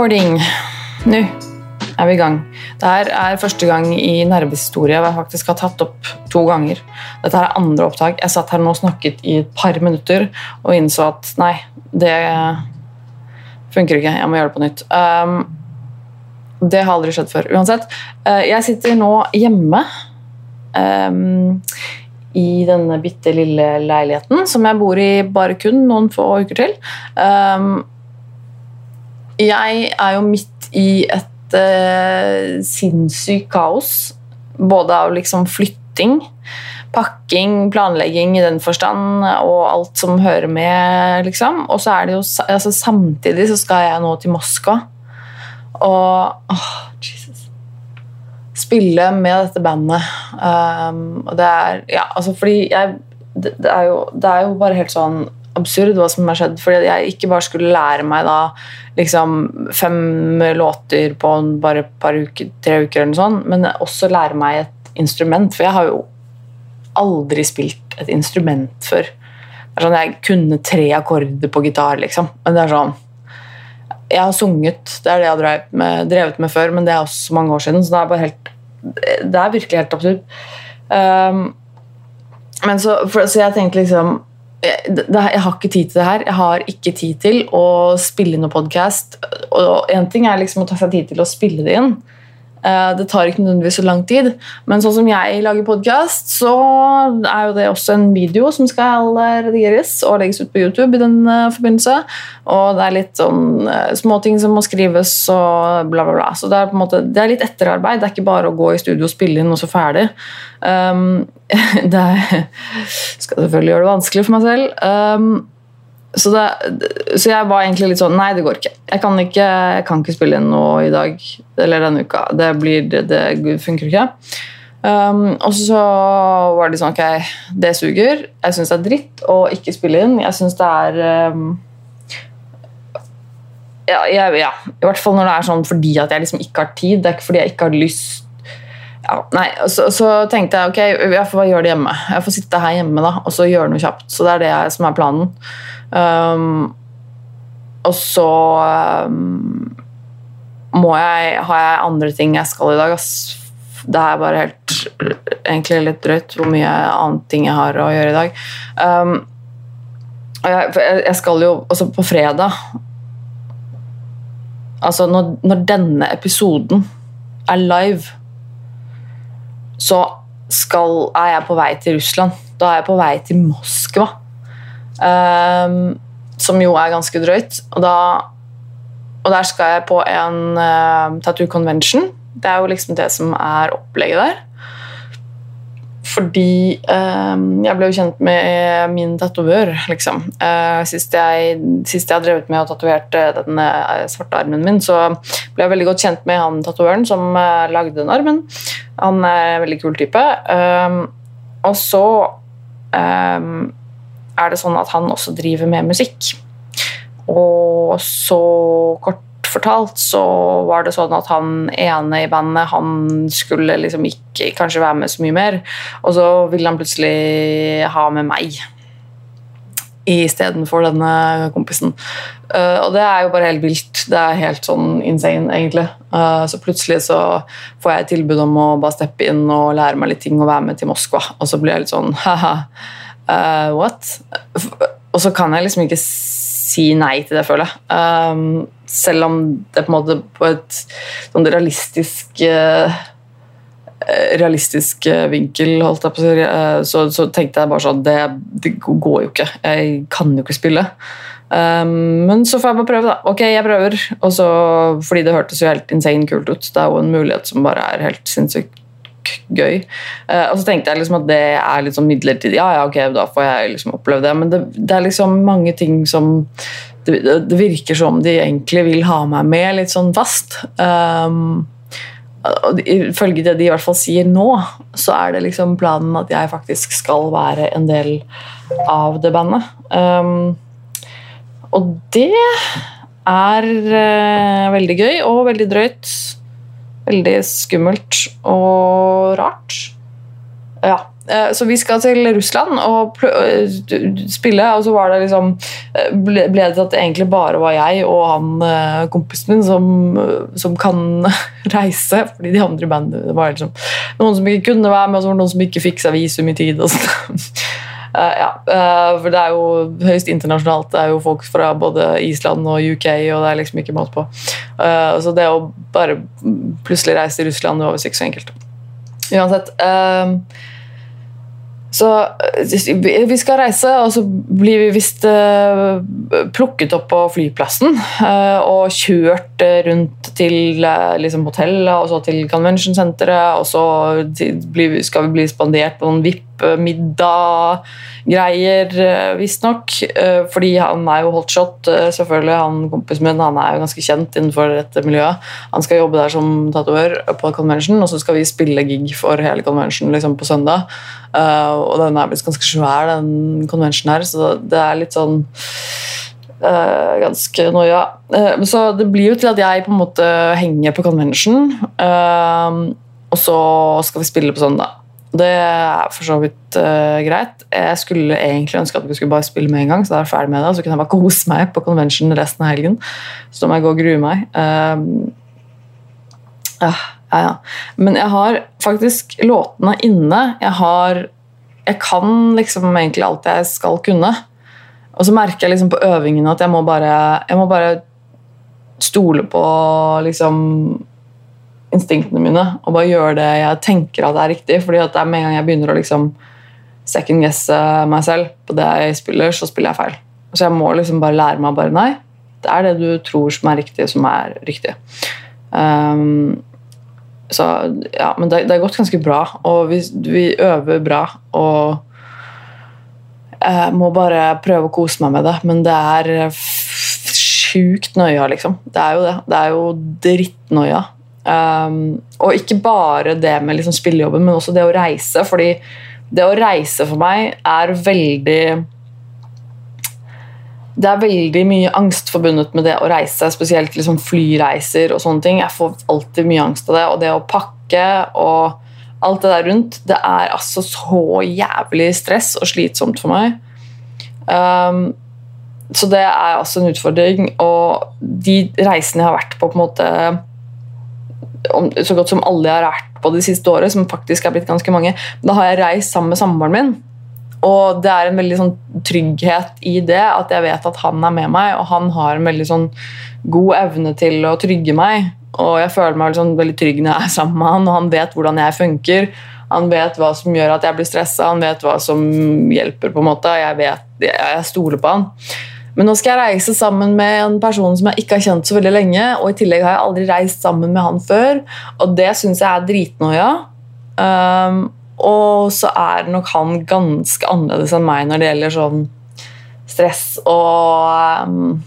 Recording. Nå er vi i gang. Dette er første gang i nervehistorie hvor jeg faktisk har tatt opp to ganger. Dette er andre opptak. Jeg satt her nå og snakket i et par minutter og innså at nei, det funker ikke. Jeg må gjøre det på nytt. Um, det har aldri skjedd før. Uansett. Uh, jeg sitter nå hjemme um, i denne bitte lille leiligheten som jeg bor i bare kun noen få uker til. Um, jeg er jo midt i et uh, sinnssykt kaos. Både av liksom flytting, pakking, planlegging i den forstand og alt som hører med, liksom. Og så er det jo altså, Samtidig så skal jeg nå til Moskva. Og oh, Jesus Spille med dette bandet. Um, og det er Ja, altså fordi jeg det, det, er jo, det er jo bare helt sånn absurd hva som har skjedd. Fordi jeg ikke bare skulle lære meg da liksom fem låter på bare et par uker, tre uker, eller noe sånt, men også lære meg et instrument. For jeg har jo aldri spilt et instrument før. Sånn, Jeg kunne tre akkorder på gitar, liksom. Men det er sånn Jeg har sunget, det er det jeg har drevet med, drevet med før, men det er også mange år siden, så det er bare helt Det er virkelig helt absurd. Um, men så, for, så jeg tenkte liksom jeg, jeg, har ikke tid til det her. Jeg har ikke tid til å spille inn noen podkast. Én ting er liksom å ta seg tid til å spille det inn. Uh, det tar ikke nødvendigvis så lang tid. Men sånn som jeg lager podkast, så er jo det også en video som skal redigeres og legges ut på YouTube i den uh, forbindelse. Og det er litt sånn uh, småting som må skrives og bla, bla, bla. Så det er på en måte, det er litt etterarbeid. Det er ikke bare å gå i studio og spille inn, og så ferdig. Um, det skal selvfølgelig gjøre det vanskelig for meg selv. Um, så, det, så, jeg var egentlig litt sånn Nei, det går ikke. Jeg kan ikke, jeg kan ikke spille inn noe i dag eller denne uka. Det, blir, det, funker ikke. Um, og så var det sånn Ok, det suger. Jeg syns det er dritt å ikke spille inn. Jeg syns det er um, ja, jeg, ja, I hvert fall når det er sånn fordi at jeg liksom ikke har tid. Det er ikke fordi jeg ikke har lyst ja, nei, så, så, tenkte jeg ok, jeg får bare gjøre det hjemme. Jeg får sitte her hjemme da, og så gjøre noe kjapt. Så det er det som er planen. Um, og så um, må jeg, har jeg andre ting jeg skal i dag. Ass. Det er bare helt egentlig litt drøyt hvor mye annet ting jeg har å gjøre i dag. Um, jeg, jeg, skal jo også på fredag Altså, når, når denne episoden er live, så skal, er jeg på vei til Russland. Da er jeg på vei til Moskva. Um, som jo er ganske drøyt. Og, da, og der skal jeg på en uh, tattoo convention. Det er jo liksom det som er opplegget der. Fordi um, jeg ble jo kjent med min tatovør, liksom. Uh, sist, jeg, sist jeg drevet med og tatovere den uh, svarte armen min, så ble jeg veldig godt kjent med han tatovøren som uh, lagde den armen. Han er en veldig kul type. Um, og så um, er det sånn at han også driver med musikk. Og så kort fortalt så var det sånn at han ene i bandet han skulle liksom ikke kanskje være med så mye mer. Og så ville han plutselig ha med meg istedenfor denne kompisen. Uh, og det er jo bare helt vilt. Det er helt sånn insane, egentlig. Uh, så plutselig så får jeg tilbud om å bare steppe inn og lære meg litt ting og være med til Moskva. Og så blir jeg litt sånn haha uh, what? Og så kan jeg liksom ikke si nei til det, føler jeg. Um, selv om det på en måte på et sånn realistisk uh, realistisk vinkel, holdt jeg på å si, så, så tenkte jeg bare sånn det, det, går jo ikke. Jeg kan jo ikke spille. Um, men så får jeg bare prøve, da. Ok, jeg prøver. Og fordi det hørtes jo helt insane kult ut. Det er jo en mulighet som bare er helt sinnssykt gøy. Uh, og så tenkte jeg liksom at det er litt sånn midlertidig. Ja, ja, ok, da får jeg liksom oppleve det. Men det, det er liksom mange ting som det, det, virker som de egentlig vil ha meg med litt sånn fast. Um, og Ifølge det de i hvert fall sier nå, så er det liksom planen at jeg faktisk skal være en del av det bandet. Um, og det er uh, veldig gøy og veldig drøyt veldig skummelt og rart. Ja. Eh, så vi skal til Russland og eh, spille, og så var det liksom eh, ble det til at det egentlig bare var jeg og han kompisen min som, som kan reise. Fordi de andre i bandet var liksom noen som ikke kunne være med, og så var det noen som ikke fikk seg visum i tid. og sånn. Uh, ja, uh, for det er jo høyst internasjonalt. Det er jo folk fra både Island og UK, og det er liksom ikke måte på. Uh, så det å bare plutselig reise til Russland, det var visst ikke så enkelt. Uansett. Så eh, vi skal reise, og så blir vi visst uh, plukket opp på flyplassen uh, og kjørt rundt til liksom hotellet og så til convention centeret. Og så skal vi bli spandert på noen VIP-middag greier, uh, visstnok. Fordi han er jo hotshot, selvfølgelig. Han kompisen min han er jo ganske kjent innenfor dette miljøet. Han skal jobbe der som tatovør på convention, og så skal vi spille gig for hele convention liksom, på søndag. Og den er blitt ganske svær, den konvensjonen her, så det er litt sånn Uh, ganske noia. Uh, så det blir jo til at jeg på en måte henger på convention, uh, og så skal vi spille på søndag. Det er for så vidt greit. Jeg skulle egentlig ønske at vi skulle bare spille med en gang, så da er jeg ferdig med det, så kunne jeg bare kose meg på convention resten av helgen. Så da må jeg gå og grue meg. Uh, ja, ja. Men jeg har faktisk låtene inne. Jeg har Jeg kan liksom egentlig alt jeg skal kunne. Og så merker jeg liksom på øvingene at jeg må bare, jeg må bare stole på liksom instinktene mine og bare gjøre det jeg tenker at er riktig. fordi at det er med en gang jeg begynner å liksom second guesse meg selv på det jeg spiller, så spiller jeg feil. Så jeg må liksom bare lære meg bare nei. Det er det du tror som er riktig, som er riktig. Um, så ja, Men det, det er gått ganske bra, og vi, vi øver bra. Og jeg må bare prøve å kose meg med det, men det er sjukt nøya, liksom. Det er jo det. Det er jo drittnøya. Um, og ikke bare det med liksom spillejobben, men også det å reise. Fordi det å reise for meg er veldig Det er veldig mye angst forbundet med det å reise, spesielt liksom flyreiser og sånne ting. Jeg får alltid mye angst av det. Og det å pakke og alt det der rundt, det er altså så jævlig stress og slitsomt for meg. Um, så det er altså en utfordring. Og de reisene jeg har vært på, på en måte så godt som alle jeg har vært på de siste året, som faktisk er blitt ganske mange, da har jeg reist sammen med samboeren min. Og det er en veldig sånn trygghet i det, at jeg vet at han er med meg, og han har en veldig sånn god evne til å trygge meg. Og jeg føler meg liksom veldig trygg når jeg er sammen med han, og han vet hvordan jeg funker. Han vet hva som gjør at jeg blir stressa, han vet hva som hjelper. på en måte. Jeg, vet, jeg stoler på han. Men nå skal jeg reise sammen med en person som jeg ikke har kjent så veldig lenge. Og i tillegg har jeg aldri reist sammen med han før, og det syns jeg er dritnoia. Um, og så er nok han ganske annerledes enn meg når det gjelder sånn stress og um,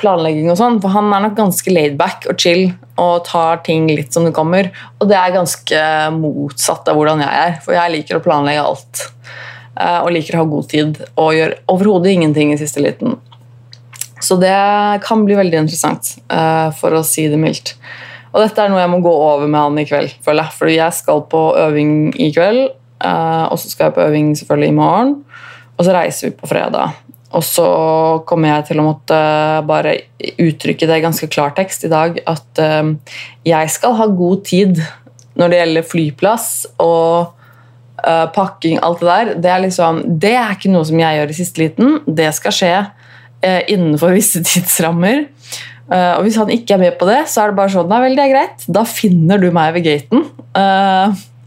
planlegging og sånn. For han er nok ganske laidback og chill og tar ting litt som det kommer. Og det er ganske motsatt av hvordan jeg er, for jeg liker å planlegge alt. Eh, og liker å ha god tid og gjør overhodet ingenting i siste liten. Så det kan bli veldig interessant, for å si det mildt. Og dette er noe jeg må gå over med han i kveld, føler jeg. Fordi jeg skal på øving i kveld, eh, og så skal jeg på øving selvfølgelig i morgen. Og så reiser vi på fredag. Og så kommer jeg til å måtte bare uttrykke det i ganske klartekst i dag at jeg skal ha god tid når det gjelder flyplass og uh, pakking, alt det der, det er, liksom, det er ikke noe som jeg gjør i siste liten. Det skal skje innenfor visse tidsrammer. Uh, og Hvis han ikke er med på det, så er det bare sånn Nei vel, det er greit. Da finner du meg ved gaten.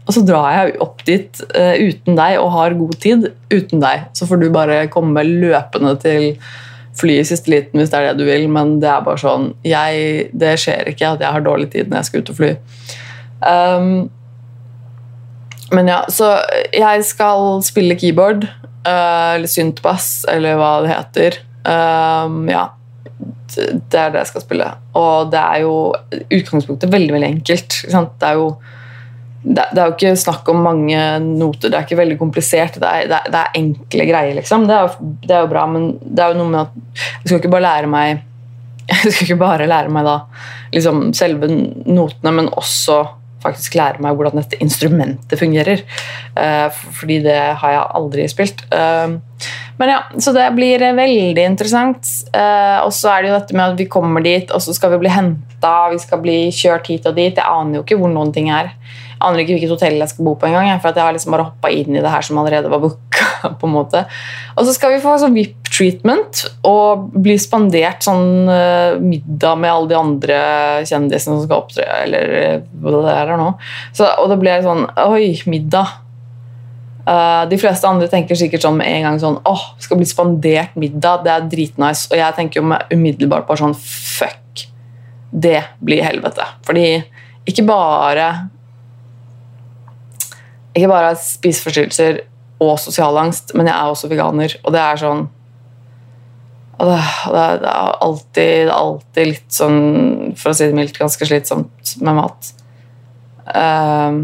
og så drar jeg opp dit uten deg og har god tid uten deg. Så får du bare komme løpende til flyet i siste liten hvis det er det du vil, men det er bare sånn jeg, Det skjer ikke at jeg har dårlig tid når jeg skal ut og fly. Um, men ja, så jeg skal spille keyboard, uh, eller syntbass, eller hva det heter. Um, ja. Det er det jeg skal spille. Og det er jo utgangspunktet veldig veldig enkelt. Det er, jo, det, det, er jo ikke snakk om mange noter, det er ikke veldig komplisert. Det er, det det er enkle greier, liksom. Det er, det er, jo, bra, men det er jo noe med at jeg skal ikke bare lære meg jeg skal ikke bare lære meg da liksom selve notene, men også faktisk lære meg hvordan dette instrumentet fungerer. Uh, fordi det har jeg aldri spilt. Uh, men ja, Så det blir veldig interessant. Uh, og så er det jo dette med at vi kommer dit, og så skal vi bli henta, vi skal bli kjørt hit og dit. Jeg aner jo ikke hvor noen ting er. Jeg aner ikke hvilket hotell jeg skal bo på engang. For jeg har liksom bare hoppa inn i det her som allerede var booka. på en måte. Og så skal vi få sånn VIP-treatment og bli spandert sånn uh, middag med alle de andre kjendisene som skal opptre. Eller eh, hva det er nå. Så, og det ble sånn Oi, middag. Uh, de fleste andre tenker sikkert sånn med en gang sånn åh, oh, skal bli spandert middag, det er dritnice. Og jeg tenker jo med umiddelbart bare sånn fuck. Det blir helvete. Fordi ikke bare ikke bare spiseforstyrrelser og sosial angst, men jeg er også veganer, og det er sånn og det, det, det, er alltid, det, er alltid, litt sånn, for å si det mildt, ganske slitsomt med mat. Um,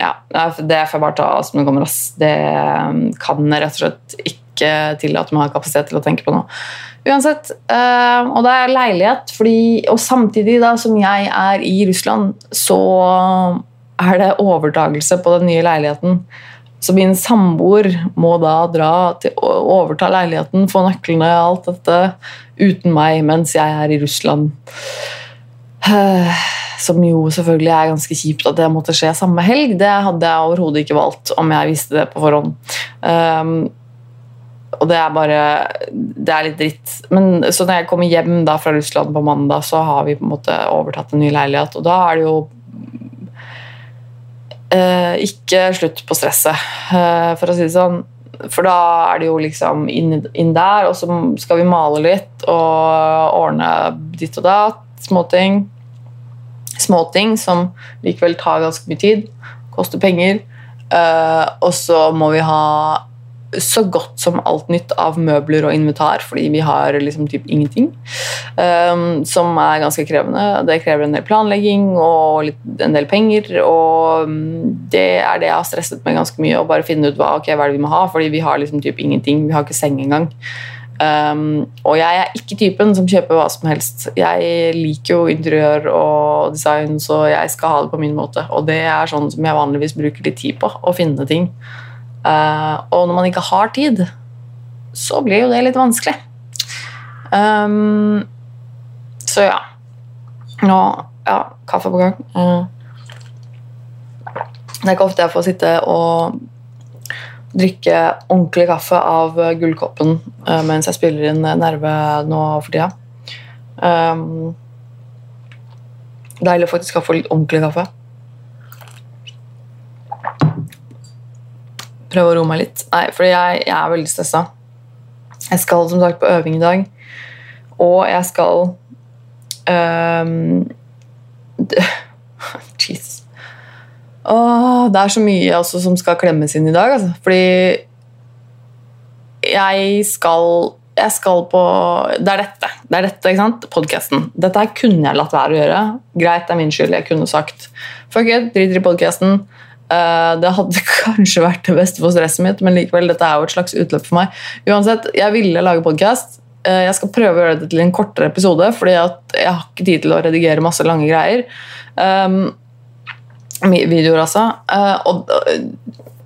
ja, det får jeg bare ta som det kommer. Ass. Det um, kan jeg rett og slett ikke tillate meg å ha kapasitet til å tenke på nå. Uansett, um, og det er leilighet, fordi, og samtidig da som jeg er i Russland, så er det overtagelse på den nye leiligheten. Så min samboer må da dra til overta leiligheten, få nøklene og alt dette uten meg mens jeg er i Russland. Som jo selvfølgelig er ganske kjipt at det måtte skje samme helg. Det hadde jeg overhodet ikke valgt om jeg visste det på forhånd. Um, og det er bare Det er litt dritt. Men så når jeg kommer hjem da fra Russland på mandag, så har vi på en måte overtatt en ny leilighet, og da er det jo ikke slutt på stresset, eh, for å si det sånn. For da er det jo liksom inn, inn, der, og så skal vi male litt og ordne ditt og datt. Småting. Småting som likevel tar ganske mye tid, koster penger. Eh, og så må vi ha så godt som alt nytt av møbler og invitar, fordi vi har liksom typ ingenting. Um, som er ganske krevende. Det krever en del planlegging og litt, en del penger. Og um, det er det jeg har stresset med ganske mye, å bare finne ut hva, okay, hva er det vi må ha, fordi vi har liksom typ ingenting. Vi har ikke seng engang. Um, og jeg er ikke typen som kjøper hva som helst. Jeg liker jo interiør og design, så jeg skal ha det på min måte. Og det er sånn som jeg vanligvis bruker litt tid på, å finne ting. Uh, og når man ikke har tid, så blir jo det litt vanskelig. Um, så ja. Nå Ja, kaffe på gang. Uh, det er ikke ofte jeg får sitte og drikke ordentlig kaffe av gullkoppen uh, mens jeg spiller inn Nerve nå for tida. Um, deilig faktisk å få litt ordentlig kaffe. Prøve å roe meg litt. Nei, fordi jeg, jeg er veldig stressa. Jeg skal som sagt på øving i dag, og jeg skal um, Jesus. Åh, det er så mye altså, som skal klemmes inn i dag. Altså. Fordi jeg skal jeg skal på Det er dette. det er dette, ikke sant? Podkasten. Dette her kunne jeg latt være å gjøre. Greit, det er min skyld. Jeg kunne sagt fuck it, driter i podkasten. Eh, det hadde kanskje vært det beste for stresset mitt, men likevel, dette er jo et slags utløp for meg. Uansett, jeg ville lage podkast. Eh, jeg skal prøve å gjøre det til en kortere episode, fordi jeg har ikke tid til å redigere masse lange greier. Um, videoer, altså. Uh, og,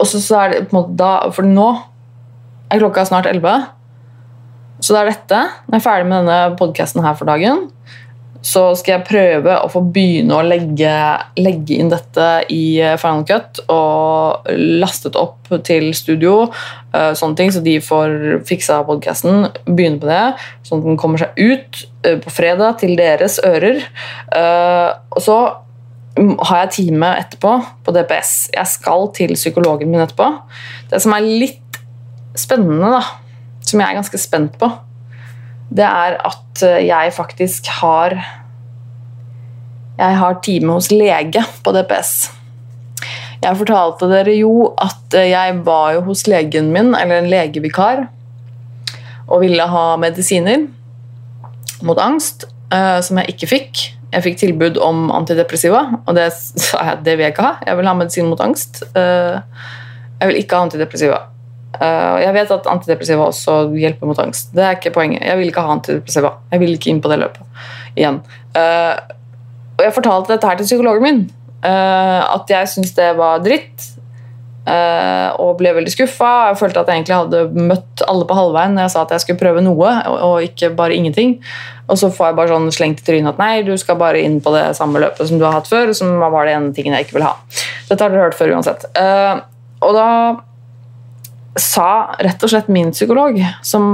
og så, så, er det på en måte da For nå er klokka snart 11. Så det er dette. Når jeg er ferdig med denne podkasten her for dagen, så skal jeg prøve å få begynne å legge, legge inn dette i eh, Final Cut og lastet opp til studio, uh, sånne ting, så de får fiksa podkasten. Begynne på det, sånn at den kommer seg ut uh, på fredag til deres ører. Og så har jeg time etterpå på DPS. Jeg skal til psykologen min etterpå. Det som er litt spennende, da, som jeg er ganske spent på, det er at eh, jeg faktisk har Jeg har time hos lege på DPS. Jeg fortalte dere jo at eh, jeg var jo hos legen min, eller en legevikar, og ville ha medisiner mot angst, uh, som jeg ikke fikk. Jeg fikk tilbud om antidepressiva, og det sa jeg det vil jeg ikke ha. Jeg vil ha medisin mot angst. Jeg vil ikke ha antidepressiva. Uh, jeg vet at antidepressiva også hjelper mot angst. Det er ikke poenget. Jeg vil ikke ha antidepressiva. Jeg vil ikke inn på det løpet igjen. Uh, og jeg fortalte dette her til psykologen min, eh, at jeg syntes det var dritt. eh, og ble veldig skuffa. Jeg følte at jeg egentlig hadde møtt alle på halvveien når jeg sa at jeg skulle prøve noe, og, ikke bare ingenting. Og så får jeg bare sånn slengt i trynet at nei, du skal bare inn på det samme løpet som du har hatt før. Som var det ene tingen jeg ikke vil ha. Dette har dere hørt før uansett. Eh, og da sa rett og slett min psykolog, som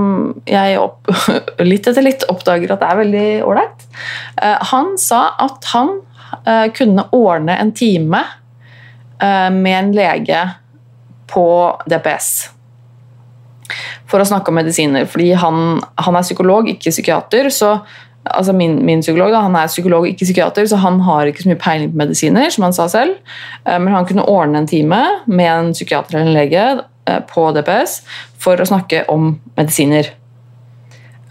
jeg opp, litt etter litt oppdager at det er veldig ålreit, eh, han sa at han eh, kunne ordne en time eh, med en lege på DPS for å snakke om medisiner. Fordi han, han er psykolog, ikke psykiater. så altså min, min, psykolog da, han er psykolog, ikke psykiater, så han har ikke så mye peiling på medisiner. som han sa selv. Men han kunne ordne en time med en psykiater eller en lege på DPS for å snakke om medisiner.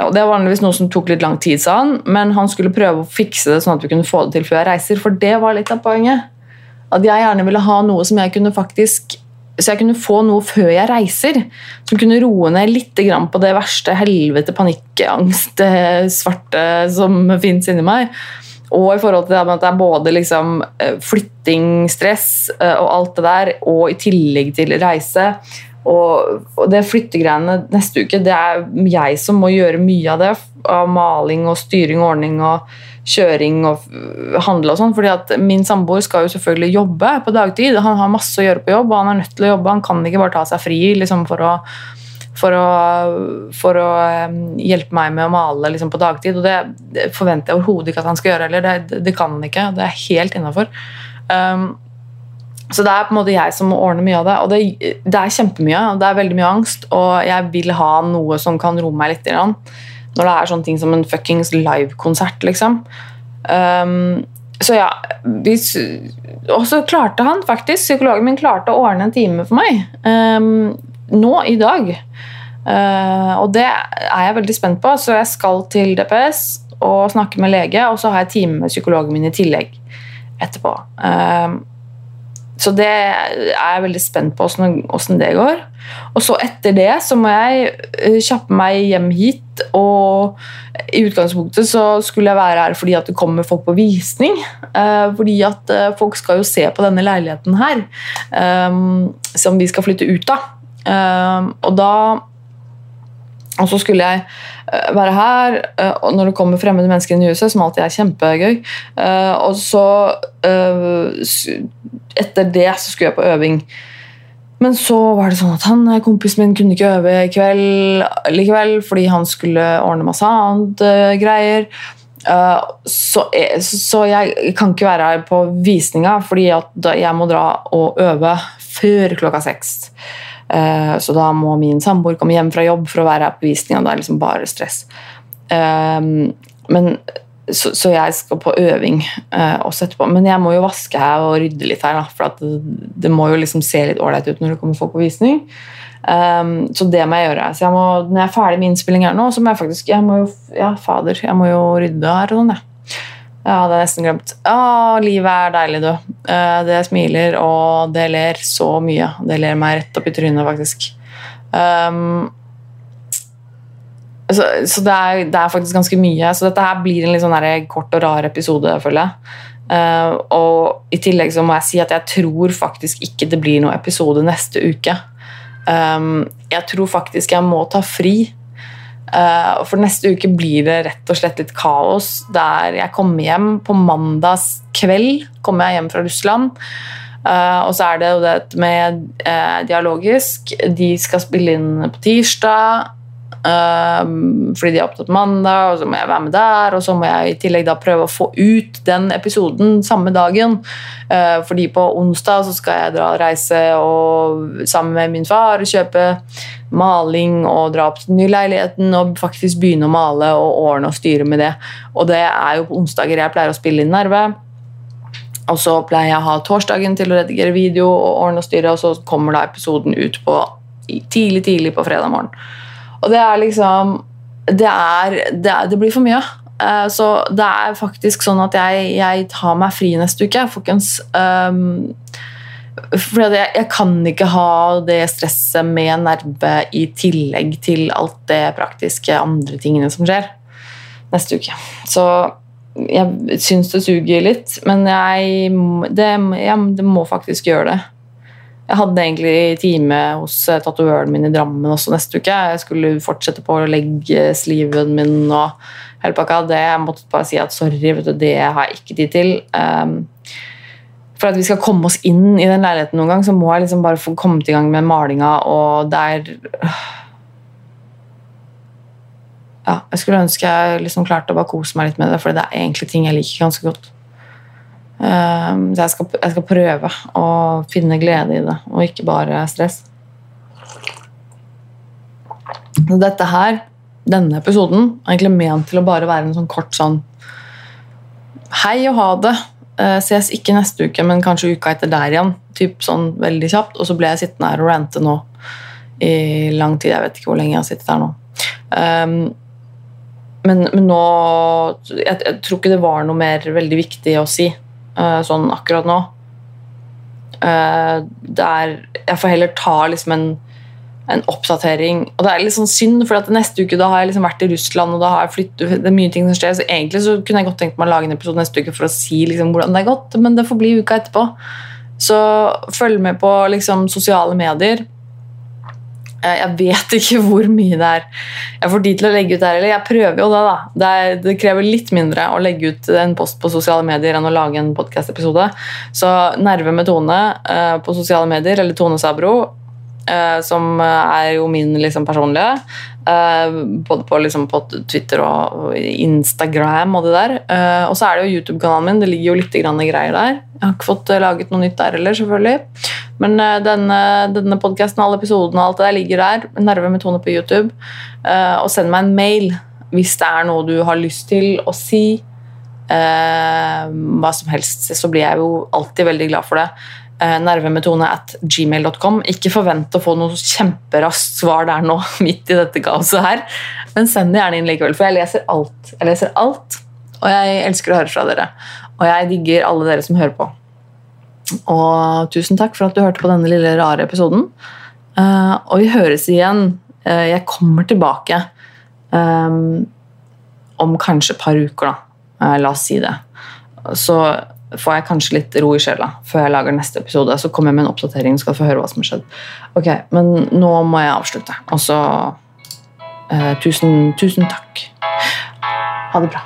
Og Det var vanligvis noe som tok litt lang tid, sa han, men han skulle prøve å fikse det sånn at vi kunne få det til før jeg reiser, for det var litt av poenget. At jeg gjerne ville ha noe som jeg kunne faktisk så jeg kunne få noe før jeg reiser, som kunne roe ned litt på det verste helvete, panikkangst, det svarte som fins inni meg. Og i forhold til at det er både liksom eh, flytting, stress eh, og alt det der, og i tillegg til reise. Og det flyttegreiene neste uke, det er jeg som må gjøre mye av det. Av maling og styring og ordning og kjøring og handle og sånn. fordi at min samboer skal jo selvfølgelig jobbe på dagtid. Han har masse å gjøre på jobb, og han er nødt til å jobbe. Han kan ikke bare ta seg fri liksom, for å, for å, for å hjelpe meg med å male liksom, på dagtid. Og det, det forventer jeg overhodet ikke at han skal gjøre heller. Det, det, kan han ikke. Det er helt innafor. Um, så det er på en måte jeg som må ordne mye av det. Og det, det er kjempemye, og det er veldig mye angst. Og jeg vil ha noe som kan roe meg litt. Grann når det er sånne ting som en fuckings livekonsert, liksom. Um, så ja Og så klarte han faktisk, psykologen min klarte å ordne en time for meg. Um, nå i dag. Uh, og det er jeg veldig spent på, så jeg skal til DPS og snakke med lege, og så har jeg time med psykologen min i tillegg etterpå. Uh, så det er jeg veldig spent på åssen det går. Og så etter det så må jeg eh, kjappe meg hjem hit. Og i utgangspunktet så skulle jeg være her fordi at det kommer folk på visning. Uh, fordi at folk skal jo se på denne leiligheten her, som vi skal flytte ut av. Og da og så skulle jeg være her, og når det kommer fremmede mennesker inn i huset, som alltid er kjempegøy Og så etter det så skulle jeg på øving. Men så var det sånn at han, kompisen min kunne ikke øve i kveld likevel fordi han skulle ordne masse annet greier. Så, jeg, så, jeg kan ikke være her på visninga fordi jeg må dra og øve før klokka seks. Uh, så da må min samboer komme hjem fra jobb for å være her på visninga. Det er liksom bare stress. men så, jeg skal på øving eh, også etterpå. Men jeg må jo vaske her og rydde litt her. For det, må jo liksom se litt ålreit ut når det kommer folk på visning. Um, så det må jeg gjøre. Så jeg må, når jeg er ferdig med innspilling her nå, så må jeg faktisk jeg må jo, Ja, fader, jeg må jo rydde her og sånn, jeg. Det er nesten glemt. Å, livet er deilig, du. Uh, det smiler, og det ler så mye. Det ler meg rett opp i trynet, faktisk. Um, så, så det, er, det, er, faktisk ganske mye. Så dette her blir en litt sånn kort og rar episode, føler jeg. Uh, og i tillegg så må jeg si at jeg tror faktisk ikke det blir noen episode neste uke. Um, jeg tror faktisk jeg må ta fri. Uh, for neste uke blir det rett og slett litt kaos. Der jeg kommer hjem på mandags kveld kommer jeg hjem fra Russland. Uh, og så er det jo det med dialogisk. De skal spille inn på tirsdag. Um, fordi de er opptatt mandag, og så må jeg være med der. Og så må jeg i tillegg da prøve å få ut den episoden samme dagen. Uh, fordi på onsdag så skal jeg dra og reise og, sammen med min far kjøpe maling og dra opp til den nye leiligheten og faktisk begynne å male og ordne og styre med det. Og det er jo på onsdager jeg pleier å spille inn Nerve. Og så pleier jeg å ha torsdagen til å redigere video og ordne og styre, og så kommer da episoden ut på tidlig, tidlig på fredag morgen. Og det er liksom Det, er, det, er, det blir for mye. Uh, så det er faktisk sånn at jeg, jeg tar meg fri neste uke, folkens. Um, for jeg, jeg, kan ikke ha det stresset med nerve i tillegg til alt det praktiske andre tingene som skjer neste uke. Så jeg syns det suger litt, men jeg, det, jeg, det må faktisk gjøre det. Jeg hadde egentlig time hos eh, tatovøren min i Drammen også neste uke. Jeg skulle fortsette på leggesliven min og hele pakka. Det jeg måtte bare si at sorry, du, det har jeg ikke tid til. Um, for at vi skal komme oss inn i den leiligheten noen gang, så må jeg liksom bare få kommet i gang med malinga, og der ja, jeg skulle ønske jeg liksom klarte å bare kose meg litt med det, for det er egentlig ting jeg liker ganske godt. Um, så jeg skal, jeg skal, prøve å finne glede i det, og ikke bare stress. Så dette her, denne episoden, er egentlig ment til å bare være en sånn kort sånn Hei og ha det. Uh, ses ikke neste uke, men kanskje uka etter der igjen. Typ sånn veldig kjapt. Og så ble jeg sittende her og rante nå i lang tid. Jeg vet ikke hvor lenge jeg har sittet her nå. Um, men, men, nå jeg, jeg, tror ikke det var noe mer veldig viktig å si sånn akkurat nå. Uh, der jeg får heller ta liksom en, en, oppdatering. Og det er litt sånn synd, for neste uke da har jeg liksom vært i Russland og da har jeg flyttet, det er mye ting som skjer, så egentlig så kunne jeg godt tenkt meg å lage en episode neste uke for å si liksom hvordan det er gått, men det får bli uka etterpå. Så følg med på liksom sosiale medier. Eh, jeg vet ikke hvor mye det er jeg får tid til å legge ut der. Eller jeg prøver jo det, da. Det, er, det krever litt mindre å legge ut en post på sosiale medier enn å lage en podkast-episode. Så Nerve med Tone uh, på sosiale medier, eller Tone Sabro, som er jo min liksom, personlige. Uh, både på, liksom, på, Twitter og Instagram og det der. og så er det jo YouTube-kanalen min. Det ligger jo litt greier der. Jeg har ikke fått laget noe nytt der heller, selvfølgelig. Men denne, denne podkasten og alle episodene og alt det der ligger der. Nerve med Tone på YouTube. Og send meg en mail hvis det er noe du har lyst til å si. Hva som helst, så blir jeg jo alltid veldig glad for det. Uh, nervemetone at gmail.com. Ikke forvent å få noe kjemperaskt svar der nå, midt i dette kaoset her. Men send det gjerne inn likevel, for jeg leser alt. Jeg leser alt, og jeg elsker å høre fra dere. Og jeg digger alle dere som hører på. Og tusen takk for at du hørte på denne lille rare episoden. Uh, og vi høres igjen. Uh, jeg kommer tilbake om kanskje et par uker, da. La oss si det. Så får jeg kanskje litt ro i sjela før jeg lager neste episode. Så kommer jeg med en oppdatering, skal få høre hva som har skjedd. Ok, Men nå må jeg avslutte. Og så tusen, tusen takk. Ha det bra.